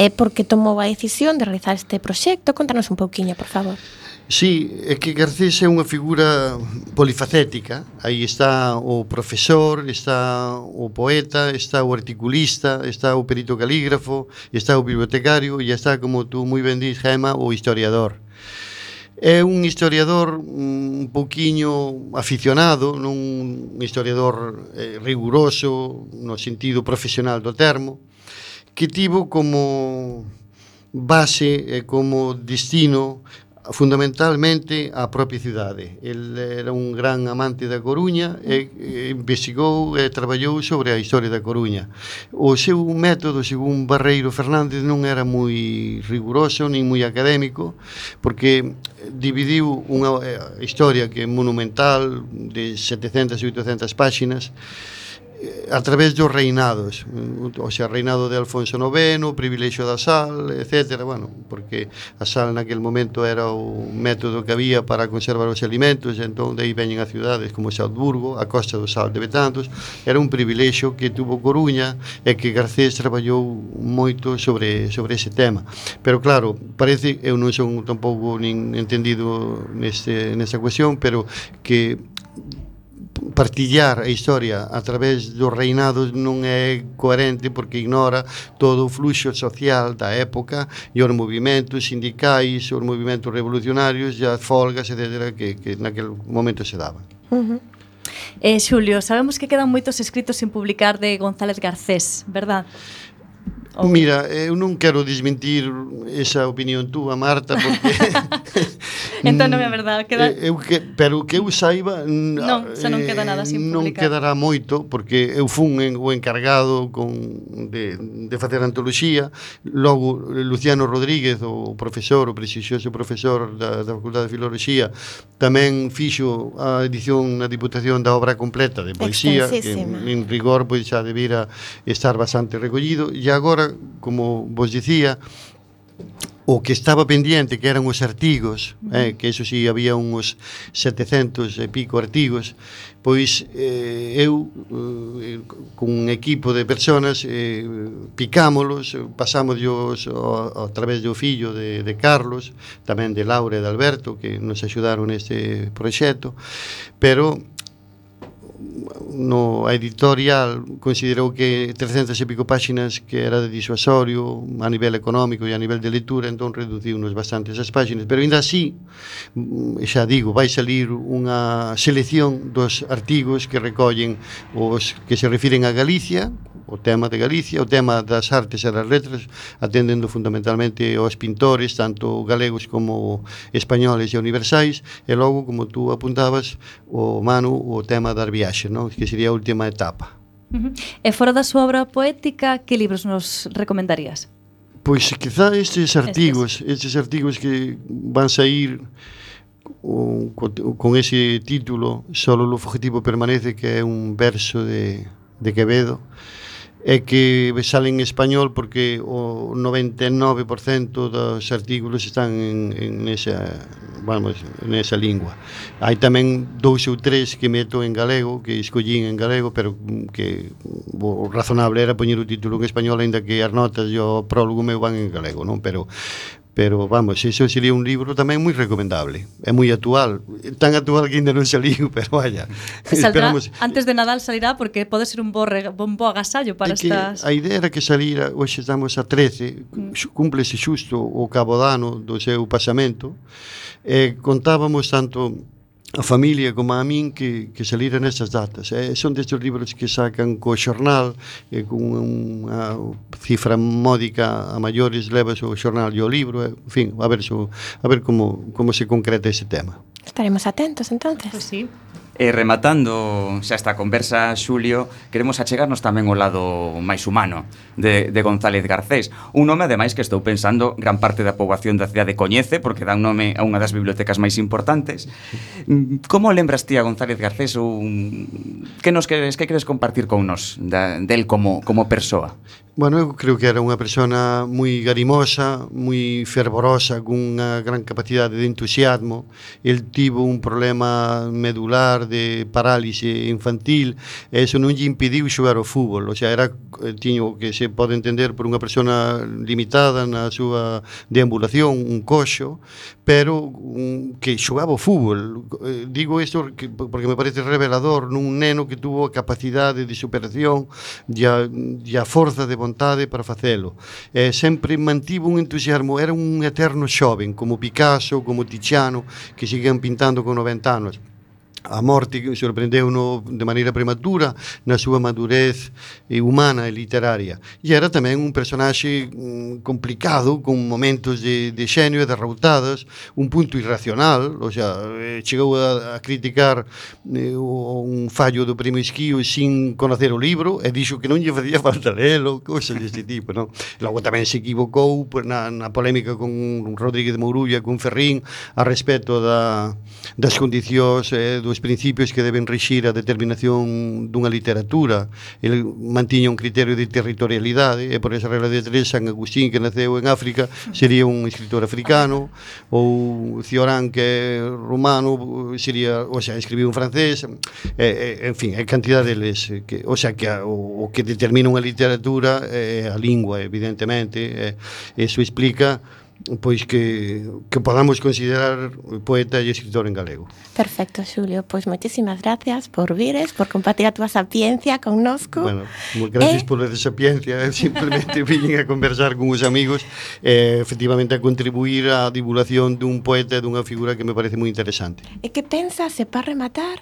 Eh, porque tomou a decisión de realizar este proxecto? Contanos un pouquiño, por favor. Sí, é que Garcés é unha figura polifacética. Aí está o profesor, está o poeta, está o articulista, está o perito calígrafo, está o bibliotecario e está, como tú moi ben dís, Gema, o historiador. É un historiador mm, un pouquiño aficionado, non un historiador eh, riguroso no sentido profesional do termo, que tivo como base e como destino fundamentalmente a propia cidade. El era un gran amante da Coruña e, e investigou e traballou sobre a historia da Coruña. O seu método, según Barreiro Fernández, non era moi riguroso nin moi académico, porque dividiu unha eh, historia que é monumental de 700 e 800 páxinas a través dos reinados, o sea, reinado de Alfonso IX, o privilexio da sal, etc. Bueno, porque a sal naquel momento era o método que había para conservar os alimentos, entón aí veñen a ciudades como Salzburgo, a costa do sal de Betanzos, era un privilexio que tuvo Coruña e que Garcés traballou moito sobre, sobre ese tema. Pero claro, parece, eu non son tampouco nin entendido neste, nesta cuestión, pero que partillar a historia a través dos reinados non é coherente porque ignora todo o fluxo social da época e os movimentos sindicais, os movimentos revolucionarios e as folgas, etc., que, que naquele momento se daban. Uh -huh. Eh, Xulio, sabemos que quedan moitos escritos sin publicar de González Garcés, verdad? Ou... Mira, eh, eu non quero desmentir esa opinión túa, Marta, porque... [LAUGHS] [LAUGHS] entón non é mm, verdade, queda... Eh, eu que, pero que eu saiba... Non, xa non eh, queda nada sin publicar. Non quedará moito, porque eu fun en, o encargado con, de, de facer antoloxía, logo Luciano Rodríguez, o profesor, o prestixioso profesor da, da Facultade de Filoloxía, tamén fixo a edición na Diputación da obra completa de poesía, que en rigor pois, xa debira estar bastante recollido, e agora agora, como vos dicía, o que estaba pendiente que eran os artigos, eh, que eso si sí, había uns 700 e pico artigos, pois eh, eu eh, con un equipo de personas eh, picámolos, pasamos os, a, a través do fillo de, de Carlos, tamén de Laura e de Alberto que nos axudaron neste proxecto, pero no a editorial considerou que 300 e pico páxinas que era de disuasorio a nivel económico e a nivel de leitura entón reduciu nos bastante esas páxinas. Pero ainda así mm, xa digo vai salir unha selección dos artigos que recollen os que se refiren a Galicia o tema de Galicia, o tema das artes e das letras, atendendo fundamentalmente aos pintores, tanto galegos como españoles e universais, e logo, como tú apuntabas, o Manu, o tema das viaxes, non? que sería a última etapa. Uh -huh. E fora da súa obra poética, que libros nos recomendarías? Pois quizá estes artigos, estes, estes artigos que van sair o, co, con ese título Solo o fugitivo permanece que é un verso de, de Quevedo é que sale en español porque o 99% dos artículos están en, en esa, vamos, nesa lingua. Hai tamén dous ou tres que meto en galego, que escollín en galego, pero que o razonable era poñer o título en español, ainda que as notas e o prólogo meu van en galego, non? Pero Pero, vamos, iso sería un libro tamén moi recomendable. É moi actual. Tan actual que ainda non saliu, [LAUGHS] pero vaya. Saldrá, esperamos... antes de Nadal salirá porque pode ser un bo, re... un bo agasallo para que estas... A idea era que salira, hoxe estamos a 13, mm. cúmplese xusto o cabo dano do seu pasamento. Eh, contábamos tanto a familia como a min que, que salira nesas datas. Eh, son destes libros que sacan co xornal e con unha cifra módica a maiores levas o xornal e o libro, e, en fin, a ver, so, a ver como, como se concreta ese tema. Estaremos atentos entonces. Pues sí. E rematando xa esta conversa, Xulio, queremos achegarnos tamén ao lado máis humano de, de González Garcés. Un nome, ademais, que estou pensando gran parte da poboación da cidade coñece, porque dá un nome a unha das bibliotecas máis importantes. Como lembras ti a González Garcés? Ou, que nos queres, que queres compartir con nos da, del como, como persoa? Bueno, eu creo que era unha persona moi garimosa, moi fervorosa, cunha gran capacidade de entusiasmo. El tivo un problema medular de parálise infantil e eso non lle impediu xogar ao fútbol. O sea, era eh, tiño que se pode entender por unha persona limitada na súa deambulación, un coxo, pero un, que xogaba o fútbol. Eh, digo isto porque me parece revelador nun neno que tuvo a capacidade de superación e a, e a forza de vontade para facelo. E sempre mantivo un entusiasmo, era un eterno xoven, como Picasso, como Tiziano, que seguían pintando con 90 anos a morte que sorprendeu no, de maneira prematura na súa madurez eh, humana e literaria. E era tamén un personaxe mm, complicado, con momentos de, de xenio e derroutadas, un punto irracional, o sea, eh, chegou a, a criticar eh, un fallo do Primo Esquío sin conocer o libro e dixo que non lle facía falta lelo, cousas deste tipo, non? Logo tamén se equivocou na, na polémica con Rodríguez de Mourulla, con Ferrín, a respecto da, das condicións eh, do os principios que deben rixir a determinación dunha literatura. El mantiña un criterio de territorialidade e por esa regla de tres San Agustín que naceu en África sería un escritor africano ou Cioran que é romano sería, o sea, escribiu en francés e, e, en fin, hai cantidad deles que, o sea, que a, o, o que determina unha literatura é a lingua, evidentemente e, eso explica pois que, que podamos considerar poeta e escritor en galego. Perfecto, Xulio. Pois moitísimas gracias por vires, por compartir a túa sapiencia connosco. Bueno, gracias eh... por esa sapiencia. Eh, simplemente [LAUGHS] viñen a conversar con os amigos e eh, efectivamente a contribuir á divulgación dun poeta e dunha figura que me parece moi interesante. E que pensas, e para rematar,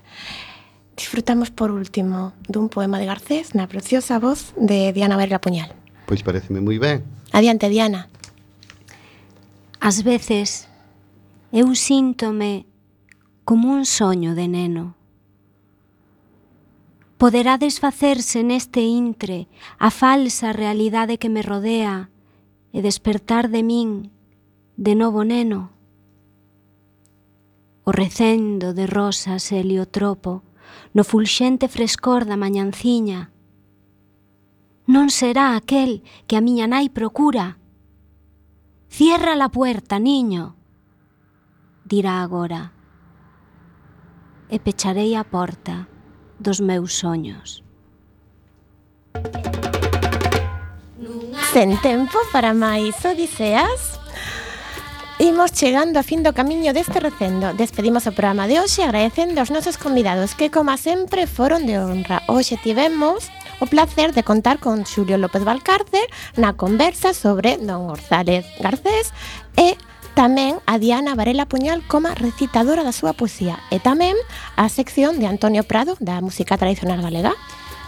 disfrutamos por último dun poema de Garcés na preciosa voz de Diana Verga Puñal. Pois pareceme moi ben. Adiante, Diana. As veces eu síntome como un soño de neno. Poderá desfacerse neste intre a falsa realidade que me rodea e despertar de min de novo neno. O recendo de rosas e heliotropo no fulxente frescor da mañanciña. Non será aquel que a miña nai procura, Cierra la puerta, niño, dirá agora. E pecharei a porta dos meus soños. Sen tempo para máis odiseas? Imos chegando a fin do camiño deste recendo. Despedimos o programa de hoxe agradecendo aos nosos convidados que, como sempre, foron de honra. Hoxe tivemos o placer de contar con Xulio López Valcárcel na conversa sobre Don González Garcés e tamén a Diana Varela Puñal como recitadora da súa poesía e tamén a sección de Antonio Prado da música tradicional galega.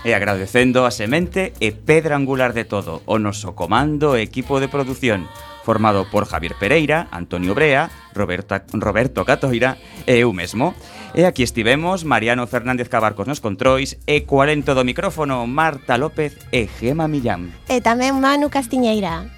E agradecendo a semente e pedra angular de todo, o noso comando e equipo de produción, formado por Javier Pereira, Antonio Brea, Roberta, Roberto Catoira e eu mesmo. E aquí estivemos, Mariano Fernández Cabarcos nos controis, e 40 do micrófono, Marta López e Gema Millán. E tamén Manu Castiñeira.